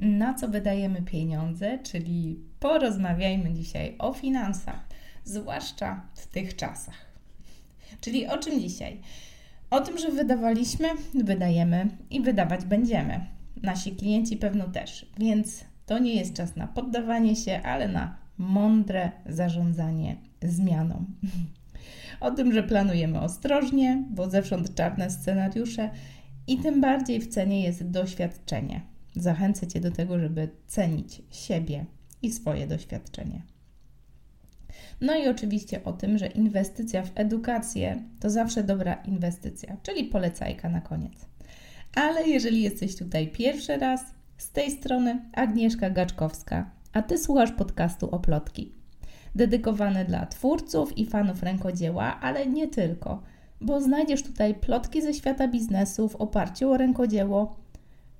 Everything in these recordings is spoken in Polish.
na co wydajemy pieniądze, czyli porozmawiajmy dzisiaj o finansach, zwłaszcza w tych czasach. Czyli o czym dzisiaj? O tym, że wydawaliśmy, wydajemy i wydawać będziemy. Nasi klienci pewno też, więc to nie jest czas na poddawanie się, ale na mądre zarządzanie zmianą. O tym, że planujemy ostrożnie, bo zewsząd czarne scenariusze i tym bardziej w cenie jest doświadczenie. Zachęcę Cię do tego, żeby cenić siebie i swoje doświadczenie. No i oczywiście o tym, że inwestycja w edukację to zawsze dobra inwestycja, czyli polecajka na koniec. Ale jeżeli jesteś tutaj pierwszy raz, z tej strony Agnieszka Gaczkowska, a Ty słuchasz podcastu Oplotki. Dedykowany dla twórców i fanów rękodzieła, ale nie tylko, bo znajdziesz tutaj plotki ze świata biznesu w oparciu o rękodzieło,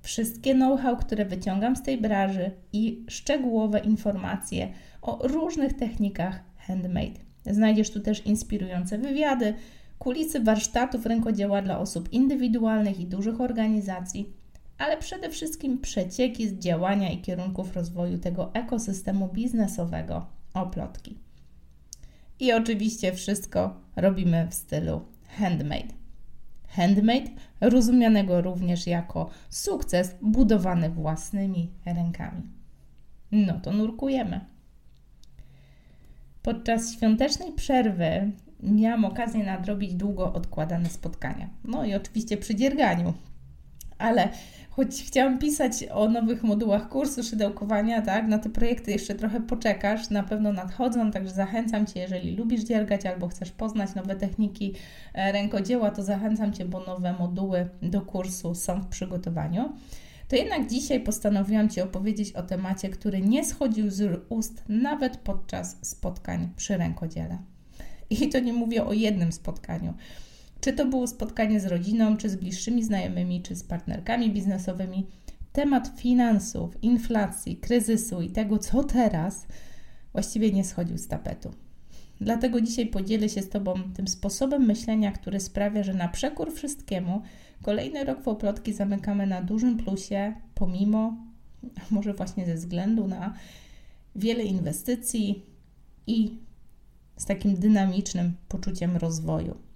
wszystkie know-how, które wyciągam z tej branży i szczegółowe informacje o różnych technikach handmade. Znajdziesz tu też inspirujące wywiady, kulisy warsztatów rękodzieła dla osób indywidualnych i dużych organizacji, ale przede wszystkim przecieki z działania i kierunków rozwoju tego ekosystemu biznesowego oplotki. I oczywiście wszystko robimy w stylu handmade. Handmade, rozumianego również jako sukces budowany własnymi rękami. No to nurkujemy. Podczas świątecznej przerwy miałam okazję nadrobić długo odkładane spotkania. No i oczywiście przy dzierganiu. Ale choć chciałam pisać o nowych modułach kursu szydełkowania, tak, na te projekty jeszcze trochę poczekasz, na pewno nadchodzą, także zachęcam Cię, jeżeli lubisz dziergać albo chcesz poznać nowe techniki e, rękodzieła, to zachęcam Cię, bo nowe moduły do kursu są w przygotowaniu. To jednak dzisiaj postanowiłam Ci opowiedzieć o temacie, który nie schodził z ust nawet podczas spotkań przy rękodziele. I to nie mówię o jednym spotkaniu. Czy to było spotkanie z rodziną, czy z bliższymi znajomymi, czy z partnerkami biznesowymi, temat finansów, inflacji, kryzysu i tego, co teraz, właściwie nie schodził z tapetu. Dlatego dzisiaj podzielę się z Tobą tym sposobem myślenia, który sprawia, że na przekór wszystkiemu kolejny rok w oplotki zamykamy na dużym plusie, pomimo, może właśnie ze względu na wiele inwestycji i z takim dynamicznym poczuciem rozwoju.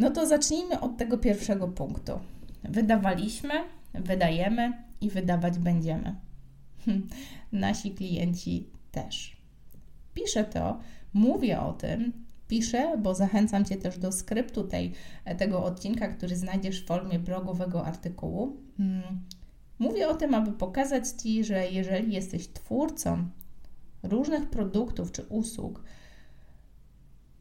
No to zacznijmy od tego pierwszego punktu. Wydawaliśmy, wydajemy i wydawać będziemy. Nasi klienci też. Piszę to, mówię o tym, piszę, bo zachęcam Cię też do skryptu tej, tego odcinka, który znajdziesz w formie blogowego artykułu. Mm, mówię o tym, aby pokazać Ci, że jeżeli jesteś twórcą różnych produktów czy usług,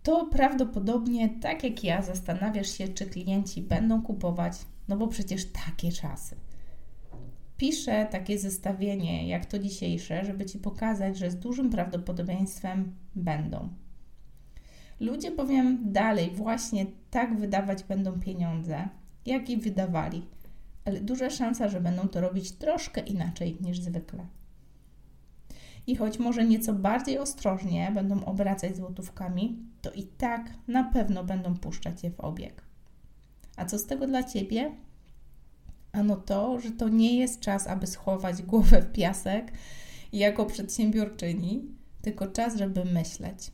to prawdopodobnie, tak jak ja, zastanawiasz się, czy klienci będą kupować, no bo przecież takie czasy. Piszę takie zestawienie, jak to dzisiejsze, żeby Ci pokazać, że z dużym prawdopodobieństwem będą. Ludzie, powiem dalej, właśnie tak wydawać będą pieniądze, jak i wydawali, ale duża szansa, że będą to robić troszkę inaczej niż zwykle i choć może nieco bardziej ostrożnie będą obracać złotówkami, to i tak na pewno będą puszczać je w obieg. A co z tego dla Ciebie? Ano to, że to nie jest czas, aby schować głowę w piasek jako przedsiębiorczyni, tylko czas, żeby myśleć.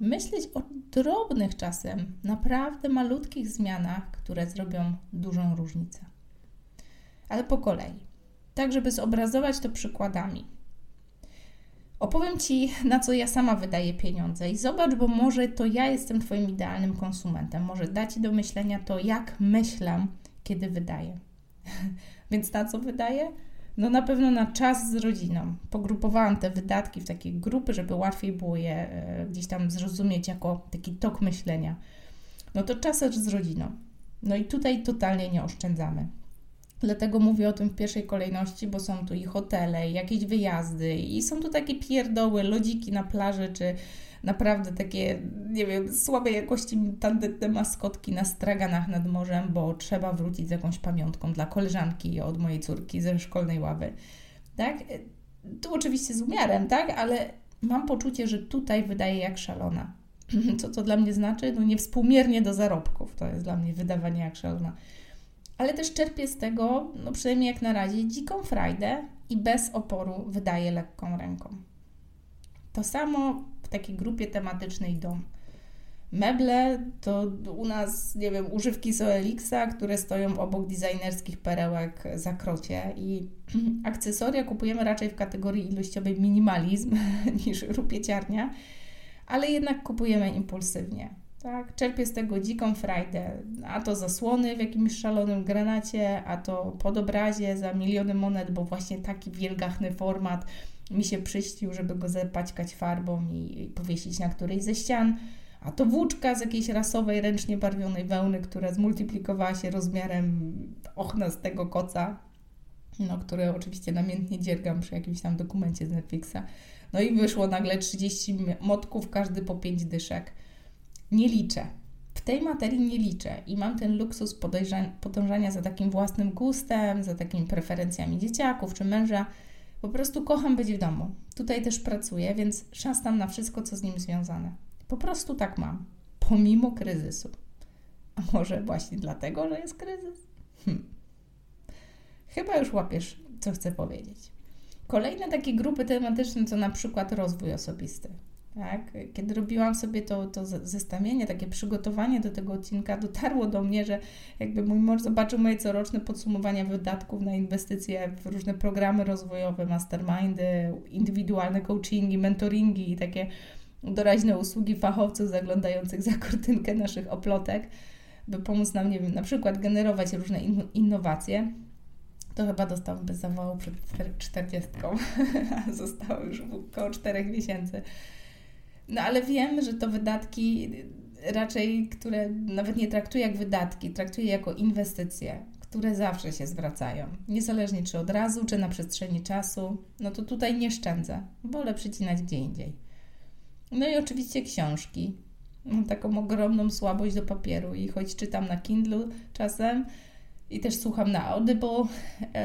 Myśleć o drobnych czasem, naprawdę malutkich zmianach, które zrobią dużą różnicę. Ale po kolei. Tak, żeby zobrazować to przykładami. Opowiem Ci, na co ja sama wydaję pieniądze i zobacz, bo może to ja jestem Twoim idealnym konsumentem. Może da Ci do myślenia to, jak myślę, kiedy wydaję. Więc na co wydaję? No na pewno na czas z rodziną. Pogrupowałam te wydatki w takie grupy, żeby łatwiej było je e, gdzieś tam zrozumieć jako taki tok myślenia. No to czas z rodziną. No i tutaj totalnie nie oszczędzamy. Dlatego mówię o tym w pierwszej kolejności, bo są tu i hotele, i jakieś wyjazdy, i są tu takie pierdoły, lodziki na plaży, czy naprawdę takie, nie wiem, słabej jakości tandetne maskotki na straganach nad morzem, bo trzeba wrócić z jakąś pamiątką dla koleżanki od mojej córki ze szkolnej ławy. Tak? Tu oczywiście z umiarem, tak? Ale mam poczucie, że tutaj wydaje jak szalona. Co to dla mnie znaczy? No niewspółmiernie do zarobków. To jest dla mnie wydawanie jak szalona. Ale też czerpię z tego, no przynajmniej jak na razie, dziką frajdę i bez oporu wydaję lekką ręką. To samo w takiej grupie tematycznej dom. Meble to u nas, nie wiem, używki Soelixa, które stoją obok designerskich perełek za krocie i akcesoria kupujemy raczej w kategorii ilościowej minimalizm niż rupieciarnia, ale jednak kupujemy impulsywnie. Tak? Czerpię z tego dziką frajdę, a to zasłony w jakimś szalonym granacie, a to podobrazie za miliony monet, bo właśnie taki wielgachny format mi się przyścił, żeby go zapaćkać farbą i, i powiesić na którejś ze ścian a to włóczka z jakiejś rasowej, ręcznie barwionej wełny, która zmultiplikowała się rozmiarem ochna z tego koca, no, które oczywiście namiętnie dziergam przy jakimś tam dokumencie z Netflixa. No i wyszło nagle 30 motków, każdy po 5 dyszek. Nie liczę. W tej materii nie liczę i mam ten luksus podążania za takim własnym gustem, za takimi preferencjami dzieciaków czy męża. Po prostu kocham być w domu. Tutaj też pracuję, więc szastam na wszystko, co z nim związane. Po prostu tak mam, pomimo kryzysu. A może właśnie dlatego, że jest kryzys? Hm. Chyba już łapiesz, co chcę powiedzieć. Kolejne takie grupy tematyczne to na przykład rozwój osobisty. Tak? Kiedy robiłam sobie to, to zestawienie, takie przygotowanie do tego odcinka, dotarło do mnie, że jakby mój mąż zobaczył moje coroczne podsumowania wydatków na inwestycje w różne programy rozwojowe, mastermindy, indywidualne coachingi, mentoringi i takie doraźne usługi fachowców zaglądających za kurtynkę naszych oplotek, by pomóc nam, nie wiem, na przykład generować różne innowacje, to chyba dostałam bez zawału przed 40, a zostało już około 4 miesięcy. No ale wiem, że to wydatki raczej, które nawet nie traktuję jak wydatki, traktuję jako inwestycje, które zawsze się zwracają. Niezależnie czy od razu, czy na przestrzeni czasu, no to tutaj nie szczędzę. Wolę przycinać gdzie indziej. No i oczywiście książki. Mam taką ogromną słabość do papieru i choć czytam na Kindle czasem i też słucham na Audible,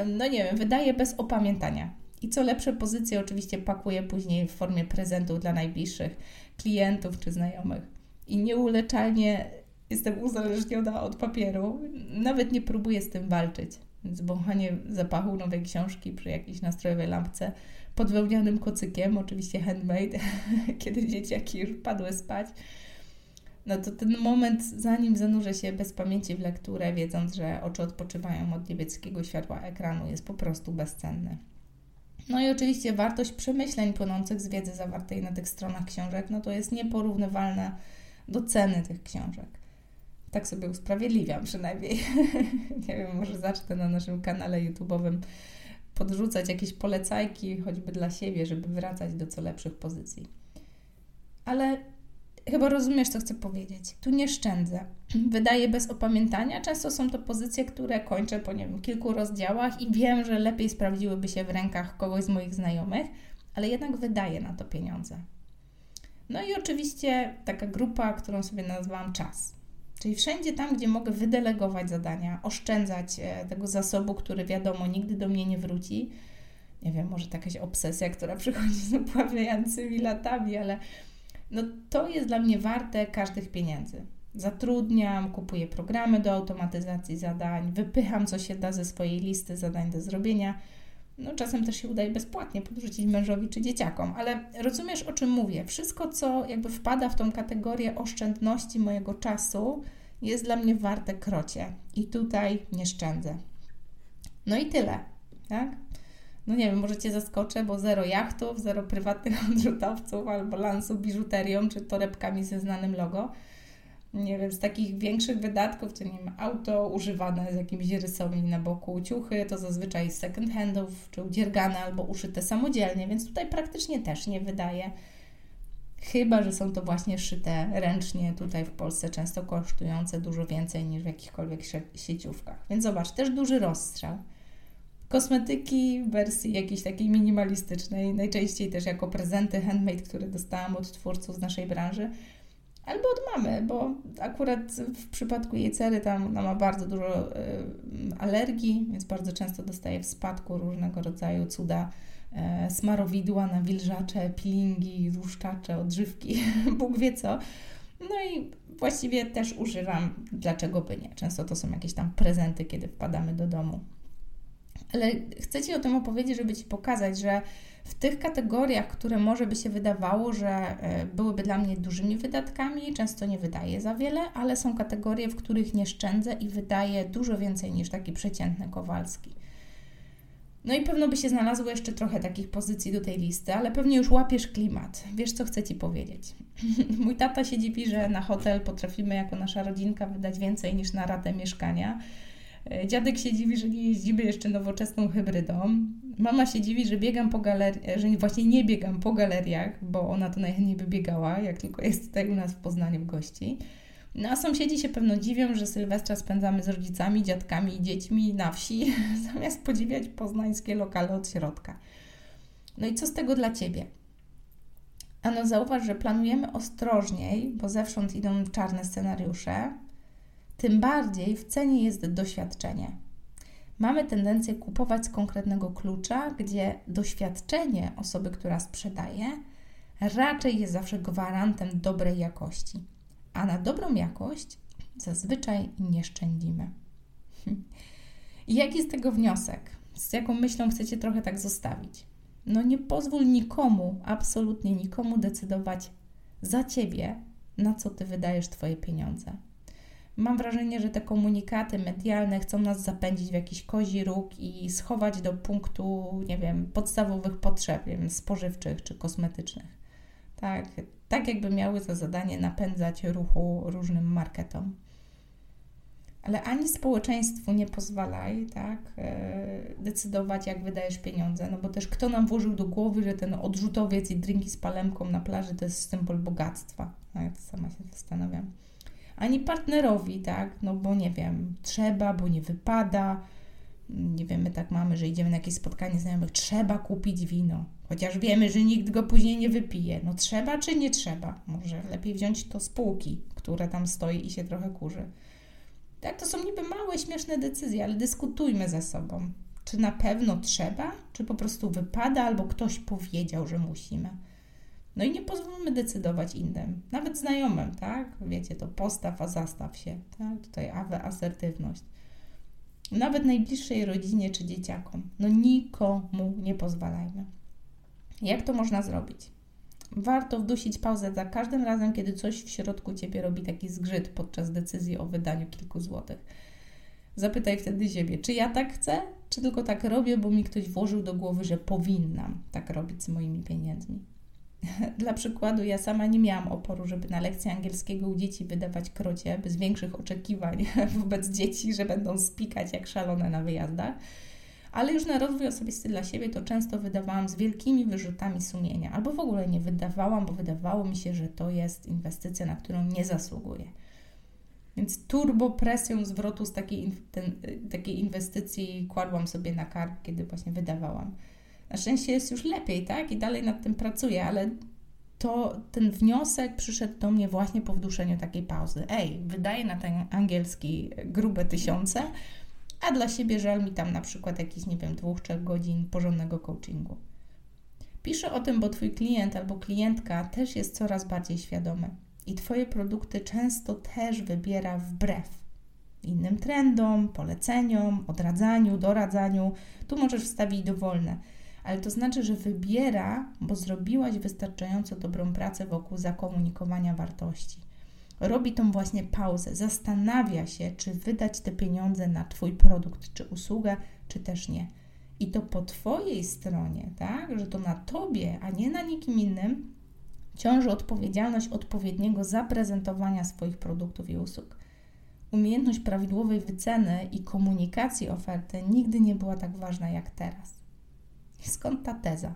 no nie wiem, wydaję bez opamiętania. I co lepsze, pozycje oczywiście pakuję później w formie prezentów dla najbliższych klientów czy znajomych. I nieuleczalnie jestem uzależniona od papieru. Nawet nie próbuję z tym walczyć. Więc wąchanie zapachu nowej książki przy jakiejś nastrojowej lampce pod wełnianym kocykiem, oczywiście handmade, kiedy dzieciaki już padły spać. No to ten moment, zanim zanurzę się bez pamięci w lekturę, wiedząc, że oczy odpoczywają od niebieskiego światła ekranu, jest po prostu bezcenny. No i oczywiście wartość przemyśleń płynących z wiedzy zawartej na tych stronach książek, no to jest nieporównywalna do ceny tych książek. Tak sobie usprawiedliwiam przynajmniej. Nie wiem, może zacznę na naszym kanale YouTube'owym podrzucać jakieś polecajki, choćby dla siebie, żeby wracać do co lepszych pozycji. Ale chyba rozumiesz, co chcę powiedzieć. Tu nie szczędzę. Wydaję bez opamiętania. Często są to pozycje, które kończę po nie wiem, kilku rozdziałach i wiem, że lepiej sprawdziłyby się w rękach kogoś z moich znajomych, ale jednak wydaję na to pieniądze. No i oczywiście taka grupa, którą sobie nazwałam czas. Czyli wszędzie tam, gdzie mogę wydelegować zadania, oszczędzać e, tego zasobu, który wiadomo nigdy do mnie nie wróci. Nie wiem, może to jakaś obsesja, która przychodzi z upływającymi latami, ale no to jest dla mnie warte każdych pieniędzy. Zatrudniam, kupuję programy do automatyzacji zadań, wypycham co się da ze swojej listy zadań do zrobienia. No, czasem też się udaje bezpłatnie podrzucić mężowi czy dzieciakom, ale rozumiesz o czym mówię. Wszystko, co jakby wpada w tą kategorię oszczędności mojego czasu, jest dla mnie warte krocie. I tutaj nie szczędzę. No i tyle, tak? No nie wiem, może Cię zaskoczę, bo zero jachtów, zero prywatnych odrzutowców albo lansu biżuterią czy torebkami ze znanym logo nie wiem, z takich większych wydatków, to nie wiem, auto używane z jakimiś rysami na boku, ciuchy, to zazwyczaj second handów, czy udziergane albo uszyte samodzielnie, więc tutaj praktycznie też nie wydaje. Chyba, że są to właśnie szyte ręcznie tutaj w Polsce, często kosztujące dużo więcej niż w jakichkolwiek sieciówkach. Więc zobacz, też duży rozstrzał. Kosmetyki w wersji jakiejś takiej minimalistycznej, najczęściej też jako prezenty handmade, które dostałam od twórców z naszej branży albo od mamy, bo akurat w przypadku jej cery tam ona ma bardzo dużo y, alergii, więc bardzo często dostaje w spadku różnego rodzaju cuda y, smarowidła, nawilżacze, peelingi, tłuszczacze, odżywki, Bóg wie co. No i właściwie też używam, dlaczego by nie. Często to są jakieś tam prezenty, kiedy wpadamy do domu. Ale chcę Ci o tym opowiedzieć, żeby Ci pokazać, że w tych kategoriach, które może by się wydawało, że e, byłyby dla mnie dużymi wydatkami, często nie wydaję za wiele, ale są kategorie, w których nie szczędzę i wydaję dużo więcej niż taki przeciętny Kowalski. No i pewno by się znalazło jeszcze trochę takich pozycji do tej listy, ale pewnie już łapiesz klimat. Wiesz, co chcę Ci powiedzieć. Mój tata się dziwi, że na hotel potrafimy jako nasza rodzinka wydać więcej niż na ratę mieszkania. E, dziadek się dziwi, że nie jeździmy jeszcze nowoczesną hybrydą. Mama się dziwi, że biegam po galeriach, że właśnie nie biegam po galeriach, bo ona to najchętniej by biegała, jak tylko jest tutaj u nas w Poznaniu w gości. No a sąsiedzi się pewno dziwią, że Sylwestra spędzamy z rodzicami, dziadkami i dziećmi na wsi, zamiast podziwiać poznańskie lokale od środka. No i co z tego dla Ciebie? Ano zauważ, że planujemy ostrożniej, bo zewsząd idą czarne scenariusze. Tym bardziej w cenie jest doświadczenie. Mamy tendencję kupować z konkretnego klucza, gdzie doświadczenie osoby, która sprzedaje, raczej jest zawsze gwarantem dobrej jakości a na dobrą jakość zazwyczaj nie szczędzimy. Jaki jest tego wniosek? Z jaką myślą chcecie trochę tak zostawić? No nie pozwól nikomu, absolutnie nikomu decydować za ciebie, na co ty wydajesz twoje pieniądze. Mam wrażenie, że te komunikaty medialne chcą nas zapędzić w jakiś kozi róg i schować do punktu, nie wiem, podstawowych potrzeb, wiem, spożywczych czy kosmetycznych. Tak, tak jakby miały za zadanie napędzać ruchu różnym marketom. Ale ani społeczeństwu nie pozwalaj tak, e, decydować, jak wydajesz pieniądze, no bo też kto nam włożył do głowy, że ten odrzutowiec i drinki z palemką na plaży to jest symbol bogactwa. Ja to sama się zastanawiam. Ani partnerowi, tak, no bo nie wiem, trzeba, bo nie wypada, nie wiem, my tak mamy, że idziemy na jakieś spotkanie znajomych, trzeba kupić wino, chociaż wiemy, że nikt go później nie wypije. No trzeba czy nie trzeba? Może lepiej wziąć to z półki, które tam stoi i się trochę kurzy. Tak, to są niby małe, śmieszne decyzje, ale dyskutujmy ze sobą. Czy na pewno trzeba, czy po prostu wypada, albo ktoś powiedział, że musimy. No i nie pozwólmy decydować innym, nawet znajomym, tak? Wiecie, to postaw, a zastaw się, tak? Tutaj awe, asertywność nawet najbliższej rodzinie czy dzieciakom. No nikomu nie pozwalajmy. Jak to można zrobić? Warto wdusić pauzę za każdym razem, kiedy coś w środku ciebie robi taki zgrzyt podczas decyzji o wydaniu kilku złotych. Zapytaj wtedy siebie, czy ja tak chcę, czy tylko tak robię, bo mi ktoś włożył do głowy, że powinnam tak robić z moimi pieniędzmi. Dla przykładu, ja sama nie miałam oporu, żeby na lekcji angielskiego u dzieci wydawać krocie bez większych oczekiwań wobec dzieci, że będą spikać jak szalone na wyjazdach. Ale już na rozwój osobisty dla siebie to często wydawałam z wielkimi wyrzutami sumienia, albo w ogóle nie wydawałam, bo wydawało mi się, że to jest inwestycja, na którą nie zasługuję. Więc turbo presją zwrotu z takiej, ten, takiej inwestycji kładłam sobie na kark, kiedy właśnie wydawałam. Na szczęście jest już lepiej, tak? I dalej nad tym pracuję, ale to ten wniosek przyszedł do mnie właśnie po wduszeniu takiej pauzy. Ej, wydaję na ten angielski grube tysiące, a dla siebie żal mi tam na przykład jakiś, nie wiem, dwóch, trzech godzin porządnego coachingu. Piszę o tym, bo Twój klient albo klientka też jest coraz bardziej świadomy i Twoje produkty często też wybiera wbrew innym trendom, poleceniom, odradzaniu, doradzaniu. Tu możesz wstawić dowolne ale to znaczy, że wybiera, bo zrobiłaś wystarczająco dobrą pracę wokół zakomunikowania wartości. Robi tą właśnie pauzę, zastanawia się, czy wydać te pieniądze na Twój produkt czy usługę, czy też nie. I to po Twojej stronie, tak, że to na Tobie, a nie na nikim innym, ciąży odpowiedzialność odpowiedniego zaprezentowania swoich produktów i usług. Umiejętność prawidłowej wyceny i komunikacji oferty nigdy nie była tak ważna jak teraz. Skąd ta teza?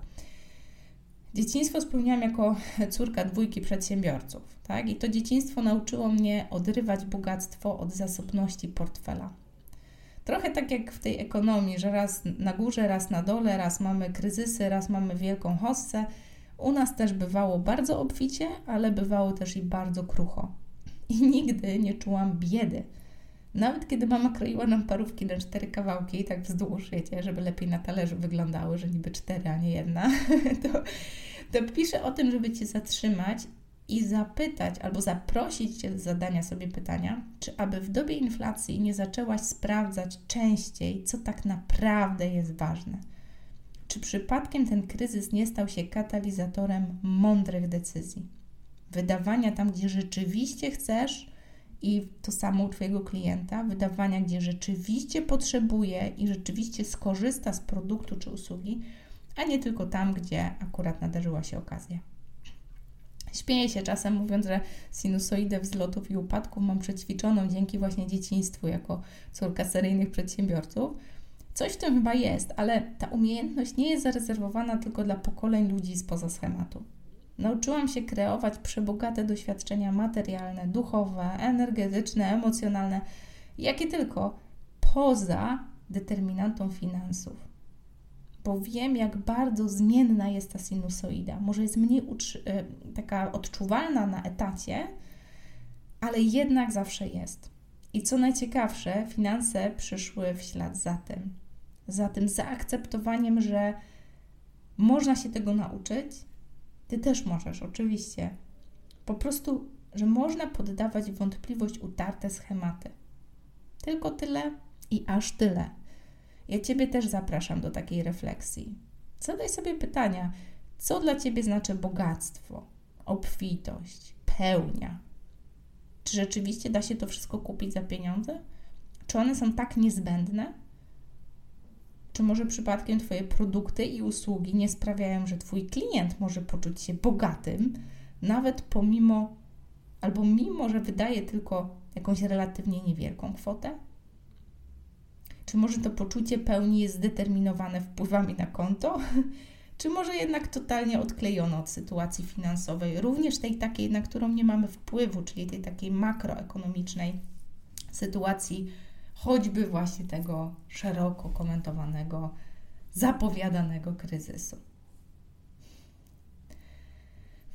Dzieciństwo spełniałam jako córka dwójki przedsiębiorców, tak? I to dzieciństwo nauczyło mnie odrywać bogactwo od zasobności portfela. Trochę tak jak w tej ekonomii, że raz na górze, raz na dole, raz mamy kryzysy, raz mamy wielką hossę. U nas też bywało bardzo obficie, ale bywało też i bardzo krucho. I nigdy nie czułam biedy nawet kiedy mama kroiła nam parówki na cztery kawałki, tak wzdłuż, wiecie, żeby lepiej na talerzu wyglądały, że niby cztery, a nie jedna, to, to piszę o tym, żeby Cię zatrzymać i zapytać albo zaprosić Cię do zadania sobie pytania, czy aby w dobie inflacji nie zaczęłaś sprawdzać częściej, co tak naprawdę jest ważne. Czy przypadkiem ten kryzys nie stał się katalizatorem mądrych decyzji? Wydawania tam, gdzie rzeczywiście chcesz, i to samo u Twojego klienta, wydawania, gdzie rzeczywiście potrzebuje i rzeczywiście skorzysta z produktu czy usługi, a nie tylko tam, gdzie akurat nadarzyła się okazja. Śmieję się czasem mówiąc, że sinusoidę wzlotów i upadków mam przećwiczoną dzięki właśnie dzieciństwu jako córka seryjnych przedsiębiorców. Coś w tym chyba jest, ale ta umiejętność nie jest zarezerwowana tylko dla pokoleń ludzi spoza schematu. Nauczyłam się kreować przebogate doświadczenia materialne, duchowe, energetyczne, emocjonalne, jakie tylko, poza determinantą finansów. Bo wiem, jak bardzo zmienna jest ta sinusoida. Może jest mniej e, taka odczuwalna na etacie, ale jednak zawsze jest. I co najciekawsze, finanse przyszły w ślad za tym. Za tym zaakceptowaniem, że można się tego nauczyć, ty też możesz, oczywiście. Po prostu, że można poddawać wątpliwość utarte schematy. Tylko tyle i aż tyle. Ja Ciebie też zapraszam do takiej refleksji. Zadaj sobie pytania, co dla Ciebie znaczy bogactwo, obfitość, pełnia? Czy rzeczywiście da się to wszystko kupić za pieniądze? Czy one są tak niezbędne? Czy może przypadkiem Twoje produkty i usługi nie sprawiają, że Twój klient może poczuć się bogatym, nawet pomimo albo mimo, że wydaje tylko jakąś relatywnie niewielką kwotę? Czy może to poczucie pełni jest zdeterminowane wpływami na konto? Czy może jednak totalnie odklejone od sytuacji finansowej, również tej takiej, na którą nie mamy wpływu, czyli tej takiej makroekonomicznej sytuacji choćby właśnie tego szeroko komentowanego, zapowiadanego kryzysu.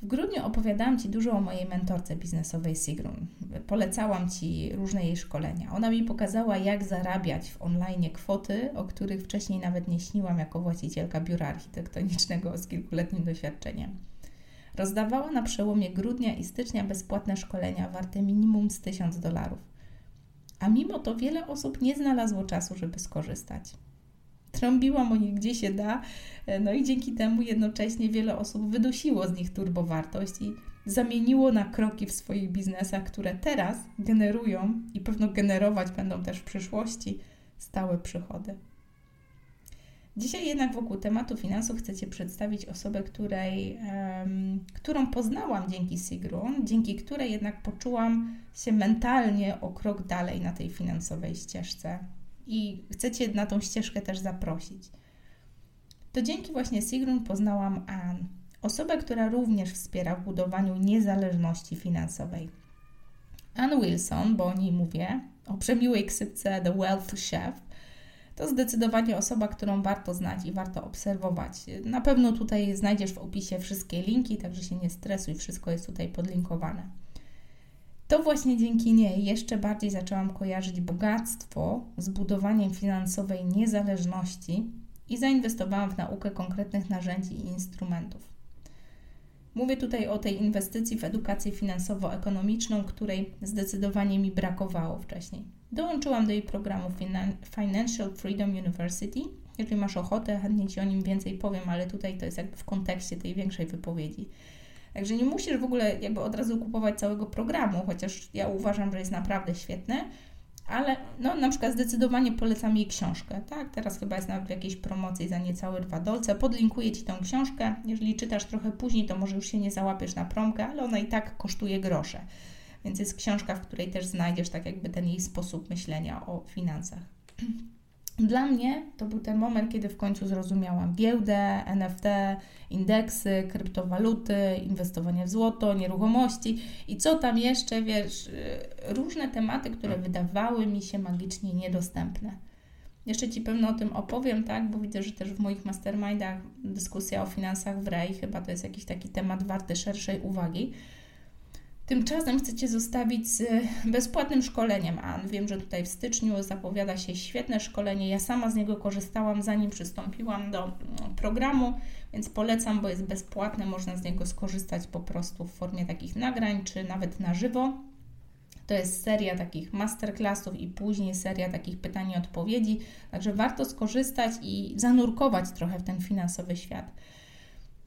W grudniu opowiadałam Ci dużo o mojej mentorce biznesowej Sigrun. Polecałam Ci różne jej szkolenia. Ona mi pokazała, jak zarabiać w online kwoty, o których wcześniej nawet nie śniłam jako właścicielka biura architektonicznego z kilkuletnim doświadczeniem. Rozdawała na przełomie grudnia i stycznia bezpłatne szkolenia warte minimum z 1000 dolarów a mimo to wiele osób nie znalazło czasu, żeby skorzystać. Trąbiłam o nich gdzie się da, no i dzięki temu jednocześnie wiele osób wydusiło z nich turbowartość i zamieniło na kroki w swoich biznesach, które teraz generują i pewno generować będą też w przyszłości stałe przychody. Dzisiaj jednak wokół tematu finansów chcę Ci przedstawić osobę, której, um, którą poznałam dzięki Sigrun, dzięki której jednak poczułam się mentalnie o krok dalej na tej finansowej ścieżce i chcę Cię na tą ścieżkę też zaprosić. To dzięki właśnie Sigrun poznałam Ann, osobę, która również wspiera w budowaniu niezależności finansowej. Ann Wilson, bo o niej mówię, o przemiłej ksypce The Wealth Chef – to zdecydowanie osoba, którą warto znać i warto obserwować. Na pewno tutaj znajdziesz w opisie wszystkie linki, także się nie stresuj, wszystko jest tutaj podlinkowane. To właśnie dzięki niej jeszcze bardziej zaczęłam kojarzyć bogactwo z budowaniem finansowej niezależności i zainwestowałam w naukę konkretnych narzędzi i instrumentów. Mówię tutaj o tej inwestycji w edukację finansowo-ekonomiczną, której zdecydowanie mi brakowało wcześniej. Dołączyłam do jej programu Financial Freedom University. Jeżeli masz ochotę, chętnie Ci o nim więcej powiem, ale tutaj to jest jakby w kontekście tej większej wypowiedzi. Także nie musisz w ogóle jakby od razu kupować całego programu, chociaż ja uważam, że jest naprawdę świetny, ale no na przykład zdecydowanie polecam jej książkę, tak? Teraz chyba jest nawet w jakiejś promocji za niecałe dwa dolce. Podlinkuję Ci tą książkę. Jeżeli czytasz trochę później, to może już się nie załapiesz na promkę, ale ona i tak kosztuje grosze. Więc jest książka, w której też znajdziesz tak jakby ten jej sposób myślenia o finansach. Dla mnie to był ten moment, kiedy w końcu zrozumiałam giełdę, NFT, indeksy, kryptowaluty, inwestowanie w złoto, nieruchomości i co tam jeszcze, wiesz, różne tematy, które wydawały mi się magicznie niedostępne. Jeszcze Ci pewno o tym opowiem, tak, bo widzę, że też w moich mastermindach dyskusja o finansach w REI chyba to jest jakiś taki temat warty szerszej uwagi. Tymczasem chcę Cię zostawić z bezpłatnym szkoleniem AN. Wiem, że tutaj w styczniu zapowiada się świetne szkolenie. Ja sama z niego korzystałam, zanim przystąpiłam do mm, programu, więc polecam, bo jest bezpłatne. Można z niego skorzystać po prostu w formie takich nagrań, czy nawet na żywo. To jest seria takich masterclassów i później seria takich pytań i odpowiedzi. Także warto skorzystać i zanurkować trochę w ten finansowy świat.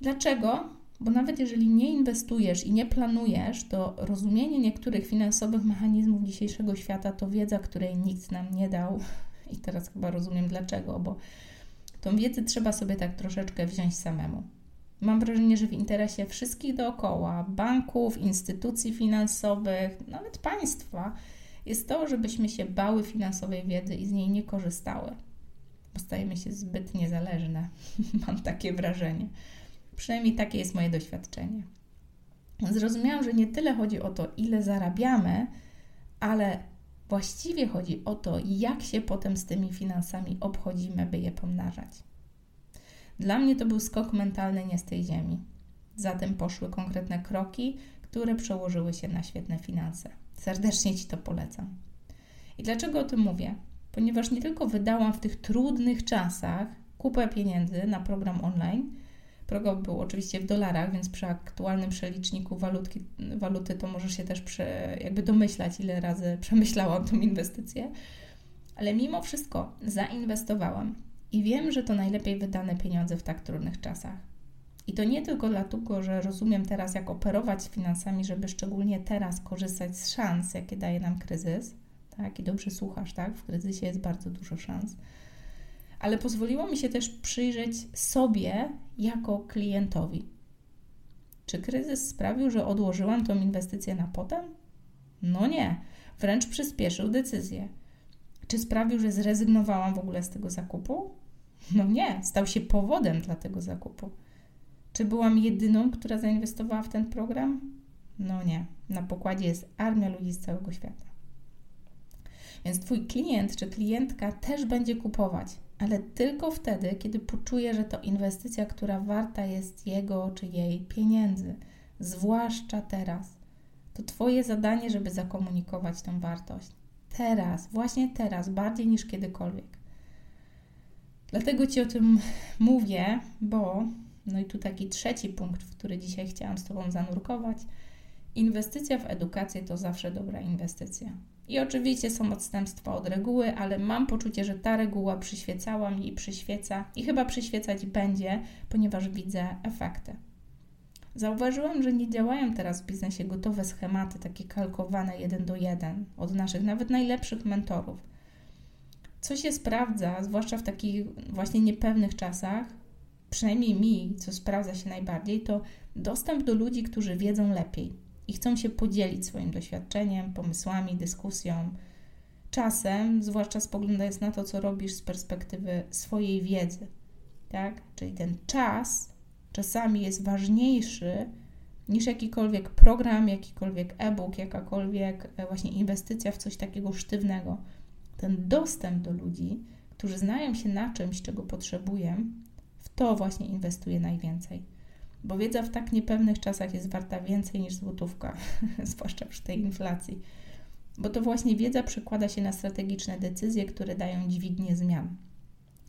Dlaczego? Bo nawet jeżeli nie inwestujesz i nie planujesz, to rozumienie niektórych finansowych mechanizmów dzisiejszego świata to wiedza, której nikt nam nie dał. I teraz chyba rozumiem dlaczego, bo tą wiedzę trzeba sobie tak troszeczkę wziąć samemu. Mam wrażenie, że w interesie wszystkich dookoła, banków, instytucji finansowych, nawet państwa, jest to, żebyśmy się bały finansowej wiedzy i z niej nie korzystały. Bo stajemy się zbyt niezależne. Mam takie wrażenie. Przynajmniej takie jest moje doświadczenie. Zrozumiałam, że nie tyle chodzi o to, ile zarabiamy, ale właściwie chodzi o to, jak się potem z tymi finansami obchodzimy, by je pomnażać. Dla mnie to był skok mentalny nie z tej ziemi. Zatem poszły konkretne kroki, które przełożyły się na świetne finanse. Serdecznie Ci to polecam. I dlaczego o tym mówię? Ponieważ nie tylko wydałam w tych trudnych czasach kupę pieniędzy na program online, Program był oczywiście w dolarach, więc przy aktualnym przeliczniku walutki, waluty to możesz się też prze, jakby domyślać, ile razy przemyślałam tą inwestycję. Ale mimo wszystko zainwestowałam i wiem, że to najlepiej wydane pieniądze w tak trudnych czasach. I to nie tylko dlatego, że rozumiem teraz, jak operować finansami, żeby szczególnie teraz korzystać z szans, jakie daje nam kryzys. Tak, i dobrze słuchasz, tak? W kryzysie jest bardzo dużo szans ale pozwoliło mi się też przyjrzeć sobie jako klientowi. Czy kryzys sprawił, że odłożyłam tą inwestycję na potem? No nie, wręcz przyspieszył decyzję. Czy sprawił, że zrezygnowałam w ogóle z tego zakupu? No nie, stał się powodem dla tego zakupu. Czy byłam jedyną, która zainwestowała w ten program? No nie, na pokładzie jest armia ludzi z całego świata. Więc Twój klient czy klientka też będzie kupować, ale tylko wtedy, kiedy poczuje, że to inwestycja, która warta jest jego czy jej pieniędzy, zwłaszcza teraz. To Twoje zadanie, żeby zakomunikować tą wartość. Teraz, właśnie teraz, bardziej niż kiedykolwiek. Dlatego Ci o tym mówię, bo, no i tu taki trzeci punkt, w który dzisiaj chciałam z Tobą zanurkować. Inwestycja w edukację to zawsze dobra inwestycja. I oczywiście są odstępstwa od reguły, ale mam poczucie, że ta reguła przyświecała mi i przyświeca i chyba przyświecać będzie, ponieważ widzę efekty. Zauważyłam, że nie działają teraz w biznesie gotowe schematy, takie kalkowane jeden do jeden od naszych nawet najlepszych mentorów. Co się sprawdza, zwłaszcza w takich właśnie niepewnych czasach, przynajmniej mi, co sprawdza się najbardziej, to dostęp do ludzi, którzy wiedzą lepiej i chcą się podzielić swoim doświadczeniem, pomysłami, dyskusją. Czasem, zwłaszcza spoglądając na to, co robisz z perspektywy swojej wiedzy, tak? Czyli ten czas czasami jest ważniejszy niż jakikolwiek program, jakikolwiek e-book, jakakolwiek e, właśnie inwestycja w coś takiego sztywnego. Ten dostęp do ludzi, którzy znają się na czymś, czego potrzebuję, w to właśnie inwestuję najwięcej bo wiedza w tak niepewnych czasach jest warta więcej niż złotówka, zwłaszcza przy tej inflacji. Bo to właśnie wiedza przekłada się na strategiczne decyzje, które dają dźwignię zmian.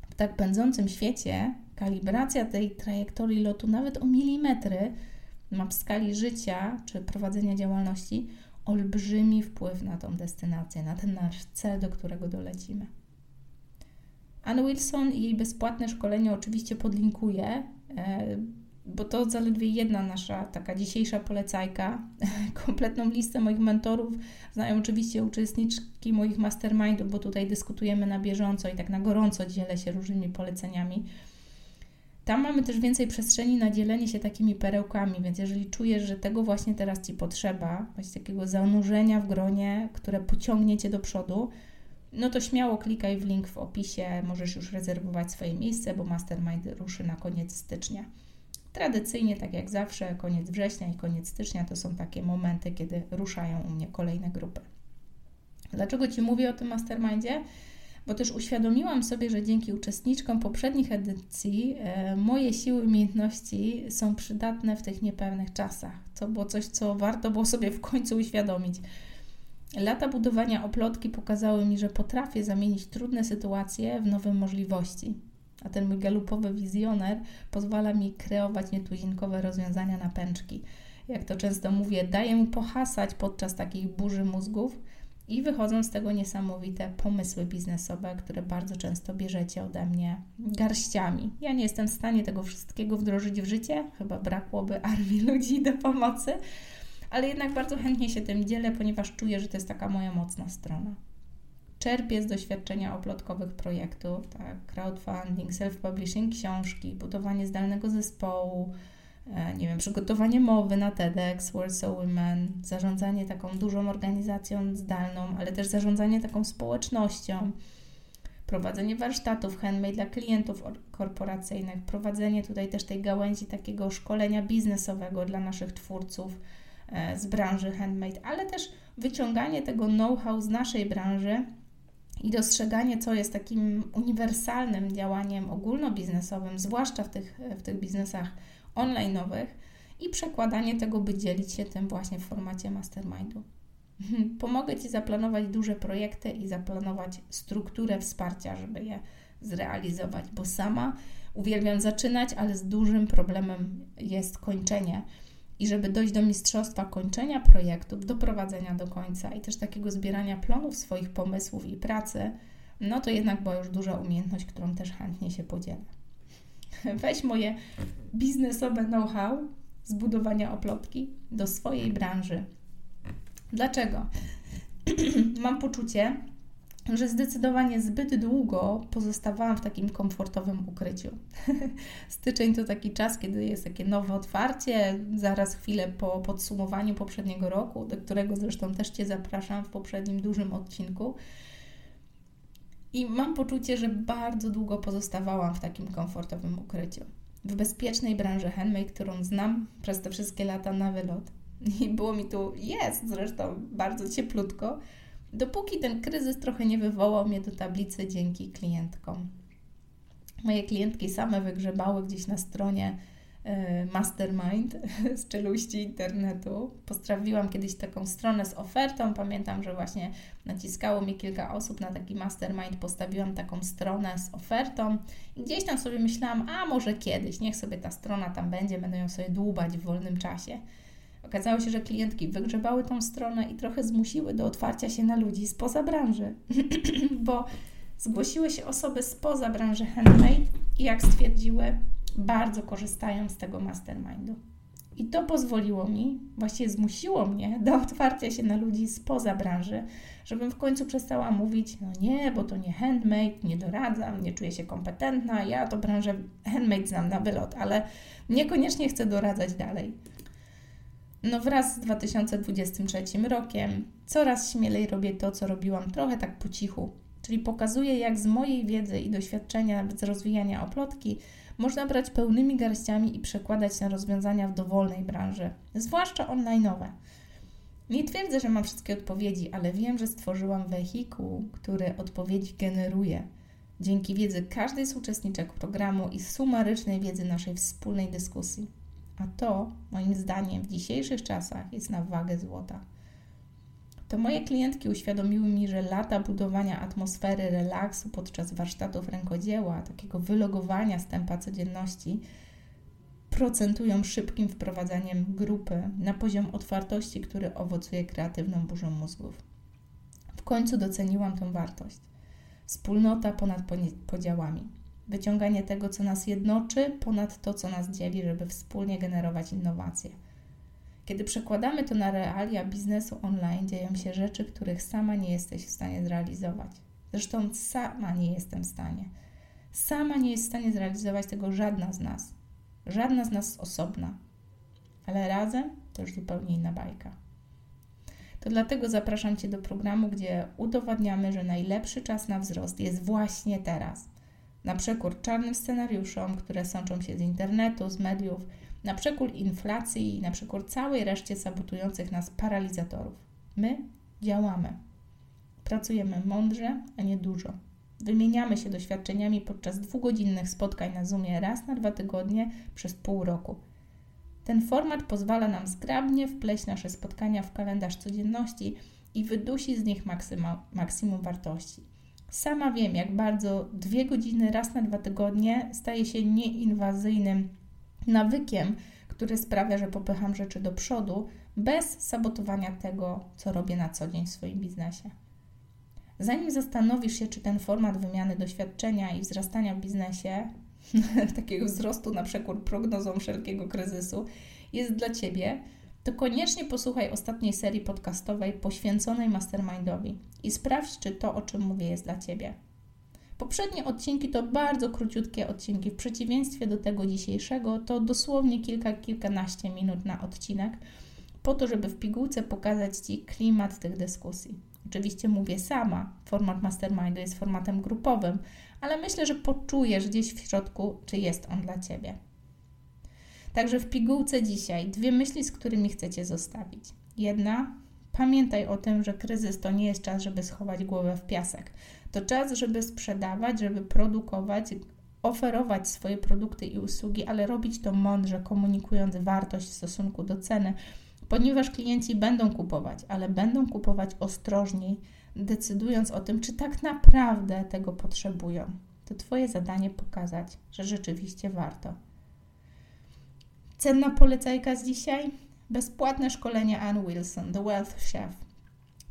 W tak pędzącym świecie kalibracja tej trajektorii lotu nawet o milimetry ma w skali życia czy prowadzenia działalności olbrzymi wpływ na tą destynację, na ten nasz cel, do którego dolecimy. Anne Wilson i jej bezpłatne szkolenie oczywiście podlinkuję e, bo to zaledwie jedna nasza taka dzisiejsza polecajka. Kompletną listę moich mentorów znają oczywiście uczestniczki moich mastermindów, bo tutaj dyskutujemy na bieżąco i tak na gorąco dzielę się różnymi poleceniami. Tam mamy też więcej przestrzeni na dzielenie się takimi perełkami, więc jeżeli czujesz, że tego właśnie teraz Ci potrzeba, właśnie takiego zanurzenia w gronie, które pociągnie Cię do przodu, no to śmiało klikaj w link w opisie, możesz już rezerwować swoje miejsce, bo mastermind ruszy na koniec stycznia. Tradycyjnie, tak jak zawsze, koniec września i koniec stycznia to są takie momenty, kiedy ruszają u mnie kolejne grupy. Dlaczego Ci mówię o tym mastermindzie? bo też uświadomiłam sobie, że dzięki uczestniczkom poprzednich edycji e, moje siły umiejętności są przydatne w tych niepewnych czasach. To było coś, co warto było sobie w końcu uświadomić. Lata budowania oplotki pokazały mi, że potrafię zamienić trudne sytuacje w nowe możliwości. A ten mój galupowy wizjoner pozwala mi kreować nietuzinkowe rozwiązania na pęczki. Jak to często mówię, daję mu pohasać podczas takich burzy mózgów i wychodzą z tego niesamowite pomysły biznesowe, które bardzo często bierzecie ode mnie garściami. Ja nie jestem w stanie tego wszystkiego wdrożyć w życie, chyba brakłoby armii ludzi do pomocy, ale jednak bardzo chętnie się tym dzielę, ponieważ czuję, że to jest taka moja mocna strona. Czerpię z doświadczenia oplotkowych projektów, tak, crowdfunding, self-publishing książki, budowanie zdalnego zespołu, e, nie wiem, przygotowanie mowy na TEDx, Warsaw Women, zarządzanie taką dużą organizacją zdalną, ale też zarządzanie taką społecznością, prowadzenie warsztatów handmade dla klientów korporacyjnych, prowadzenie tutaj też tej gałęzi takiego szkolenia biznesowego dla naszych twórców, E, z branży handmade, ale też wyciąganie tego know-how z naszej branży i dostrzeganie, co jest takim uniwersalnym działaniem ogólnobiznesowym, zwłaszcza w tych, w tych biznesach online'owych i przekładanie tego, by dzielić się tym właśnie w formacie mastermindu. Pomogę Ci zaplanować duże projekty i zaplanować strukturę wsparcia, żeby je zrealizować, bo sama uwielbiam zaczynać, ale z dużym problemem jest kończenie i żeby dojść do mistrzostwa kończenia projektów, doprowadzenia do końca i też takiego zbierania plonów swoich pomysłów i pracy, no to jednak była już duża umiejętność, którą też chętnie się podzielę. Weź moje biznesowe know-how z budowania oplotki do swojej branży. Dlaczego? Mam poczucie, że zdecydowanie zbyt długo pozostawałam w takim komfortowym ukryciu. Styczeń to taki czas, kiedy jest takie nowe otwarcie, zaraz chwilę po podsumowaniu poprzedniego roku, do którego zresztą też Cię zapraszam w poprzednim dużym odcinku. I mam poczucie, że bardzo długo pozostawałam w takim komfortowym ukryciu. W bezpiecznej branży handmade, którą znam przez te wszystkie lata na wylot. I było mi tu, jest zresztą bardzo cieplutko, dopóki ten kryzys trochę nie wywołał mnie do tablicy dzięki klientkom. Moje klientki same wygrzebały gdzieś na stronie e, Mastermind z czeluści internetu. Postrawiłam kiedyś taką stronę z ofertą. Pamiętam, że właśnie naciskało mi kilka osób na taki mastermind. Postawiłam taką stronę z ofertą i gdzieś tam sobie myślałam, a może kiedyś, niech sobie ta strona tam będzie, będę ją sobie dłubać w wolnym czasie. Okazało się, że klientki wygrzebały tą stronę i trochę zmusiły do otwarcia się na ludzi spoza branży, bo zgłosiły się osoby spoza branży handmade i jak stwierdziły, bardzo korzystają z tego mastermindu. I to pozwoliło mi, właściwie zmusiło mnie do otwarcia się na ludzi spoza branży, żebym w końcu przestała mówić, no nie, bo to nie handmade, nie doradzam, nie czuję się kompetentna, ja to branżę handmade znam na wylot, ale niekoniecznie chcę doradzać dalej. No wraz z 2023 rokiem coraz śmielej robię to, co robiłam trochę tak po cichu, czyli pokazuję, jak z mojej wiedzy i doświadczenia z rozwijania oplotki można brać pełnymi garściami i przekładać na rozwiązania w dowolnej branży, zwłaszcza online'owe. Nie twierdzę, że mam wszystkie odpowiedzi, ale wiem, że stworzyłam wehikuł, który odpowiedzi generuje. Dzięki wiedzy każdej z uczestniczek programu i sumarycznej wiedzy naszej wspólnej dyskusji. A to, moim zdaniem, w dzisiejszych czasach jest na wagę złota. To moje klientki uświadomiły mi, że lata budowania atmosfery relaksu podczas warsztatów rękodzieła, takiego wylogowania z tempa codzienności, procentują szybkim wprowadzaniem grupy na poziom otwartości, który owocuje kreatywną burzą mózgów. W końcu doceniłam tę wartość. Wspólnota ponad podziałami wyciąganie tego, co nas jednoczy, ponad to, co nas dzieli, żeby wspólnie generować innowacje. Kiedy przekładamy to na realia biznesu online, dzieją się rzeczy, których sama nie jesteś w stanie zrealizować. Zresztą sama nie jestem w stanie. Sama nie jest w stanie zrealizować tego żadna z nas. Żadna z nas osobna. Ale razem to już zupełnie inna bajka. To dlatego zapraszam Cię do programu, gdzie udowadniamy, że najlepszy czas na wzrost jest właśnie teraz – na przekór czarnym scenariuszom, które sączą się z internetu, z mediów, na przekór inflacji i na przekór całej reszcie sabotujących nas paralizatorów. My działamy. Pracujemy mądrze, a nie dużo. Wymieniamy się doświadczeniami podczas dwugodzinnych spotkań na Zoomie raz na dwa tygodnie przez pół roku. Ten format pozwala nam zgrabnie wpleść nasze spotkania w kalendarz codzienności i wydusi z nich maksyma, maksimum wartości. Sama wiem, jak bardzo dwie godziny raz na dwa tygodnie staje się nieinwazyjnym nawykiem, który sprawia, że popycham rzeczy do przodu bez sabotowania tego, co robię na co dzień w swoim biznesie. Zanim zastanowisz się, czy ten format wymiany doświadczenia i wzrastania w biznesie, takiego wzrostu na przekór prognozom wszelkiego kryzysu, jest dla Ciebie, to koniecznie posłuchaj ostatniej serii podcastowej poświęconej mastermindowi i sprawdź, czy to, o czym mówię, jest dla Ciebie. Poprzednie odcinki to bardzo króciutkie odcinki. W przeciwieństwie do tego dzisiejszego, to dosłownie kilka, kilkanaście minut na odcinek, po to, żeby w pigułce pokazać Ci klimat tych dyskusji. Oczywiście mówię sama, format mastermindu jest formatem grupowym, ale myślę, że poczujesz gdzieś w środku, czy jest on dla Ciebie. Także w pigułce dzisiaj dwie myśli, z którymi chcecie zostawić. Jedna, pamiętaj o tym, że kryzys to nie jest czas, żeby schować głowę w piasek. To czas, żeby sprzedawać, żeby produkować, oferować swoje produkty i usługi, ale robić to mądrze, komunikując wartość w stosunku do ceny, ponieważ klienci będą kupować, ale będą kupować ostrożniej, decydując o tym, czy tak naprawdę tego potrzebują. To Twoje zadanie pokazać, że rzeczywiście warto. Cenna polecajka z dzisiaj? Bezpłatne szkolenie Ann Wilson, The Wealth Chef,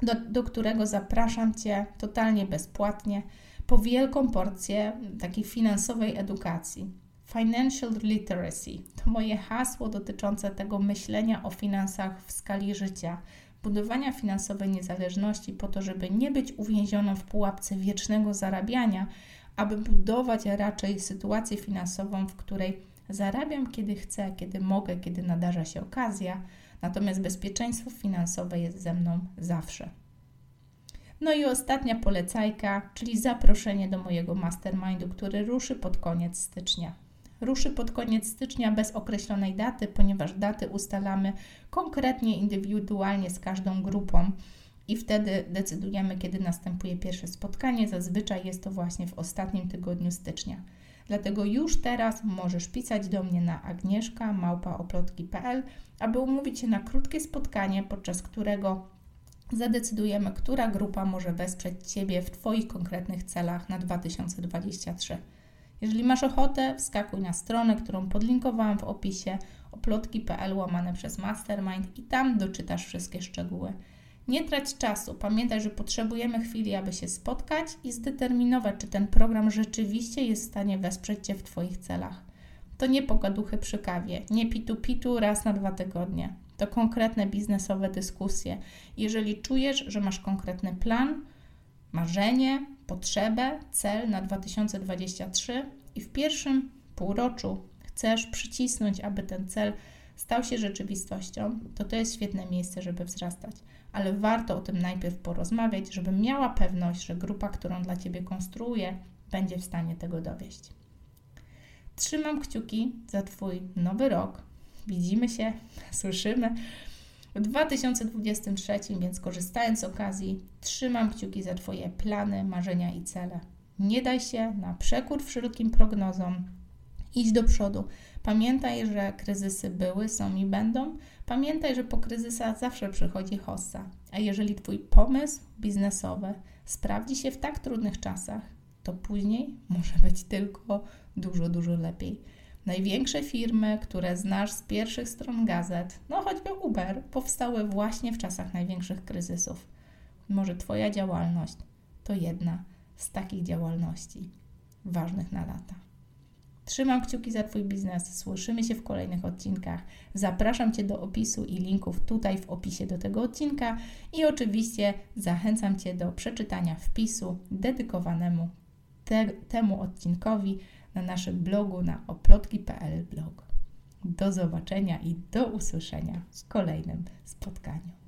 do, do którego zapraszam Cię totalnie bezpłatnie po wielką porcję takiej finansowej edukacji. Financial literacy to moje hasło dotyczące tego myślenia o finansach w skali życia, budowania finansowej niezależności po to, żeby nie być uwięzioną w pułapce wiecznego zarabiania, aby budować raczej sytuację finansową, w której zarabiam kiedy chcę, kiedy mogę, kiedy nadarza się okazja, natomiast bezpieczeństwo finansowe jest ze mną zawsze. No i ostatnia polecajka, czyli zaproszenie do mojego mastermindu, który ruszy pod koniec stycznia. Ruszy pod koniec stycznia bez określonej daty, ponieważ daty ustalamy konkretnie, indywidualnie z każdą grupą i wtedy decydujemy, kiedy następuje pierwsze spotkanie. Zazwyczaj jest to właśnie w ostatnim tygodniu stycznia. Dlatego już teraz możesz pisać do mnie na agnieszka.małpaoplotki.pl, aby umówić się na krótkie spotkanie, podczas którego zadecydujemy, która grupa może wesprzeć Ciebie w Twoich konkretnych celach na 2023. Jeżeli masz ochotę, wskakuj na stronę, którą podlinkowałam w opisie oplotki.pl łamane przez Mastermind i tam doczytasz wszystkie szczegóły. Nie trać czasu. Pamiętaj, że potrzebujemy chwili, aby się spotkać i zdeterminować, czy ten program rzeczywiście jest w stanie wesprzeć Cię w Twoich celach. To nie pogaduchy przy kawie, nie pitu-pitu raz na dwa tygodnie. To konkretne biznesowe dyskusje. Jeżeli czujesz, że masz konkretny plan, marzenie, potrzebę, cel na 2023 i w pierwszym półroczu chcesz przycisnąć, aby ten cel stał się rzeczywistością, to to jest świetne miejsce, żeby wzrastać. Ale warto o tym najpierw porozmawiać, żebym miała pewność, że grupa, którą dla Ciebie konstruuję, będzie w stanie tego dowieść. Trzymam kciuki za Twój nowy rok. Widzimy się, słyszymy w 2023, więc korzystając z okazji, trzymam kciuki za Twoje plany, marzenia i cele. Nie daj się na przekór wszelkim prognozom. Idź do przodu. Pamiętaj, że kryzysy były, są i będą. Pamiętaj, że po kryzysach zawsze przychodzi hossa. A jeżeli Twój pomysł biznesowy sprawdzi się w tak trudnych czasach, to później może być tylko dużo, dużo lepiej. Największe firmy, które znasz z pierwszych stron gazet, no choćby Uber, powstały właśnie w czasach największych kryzysów. Może Twoja działalność to jedna z takich działalności ważnych na lata. Trzymam kciuki za Twój biznes. Słyszymy się w kolejnych odcinkach. Zapraszam Cię do opisu i linków tutaj w opisie do tego odcinka i oczywiście zachęcam Cię do przeczytania wpisu dedykowanemu te, temu odcinkowi na naszym blogu na oplotki.pl blog. Do zobaczenia i do usłyszenia w kolejnym spotkaniu.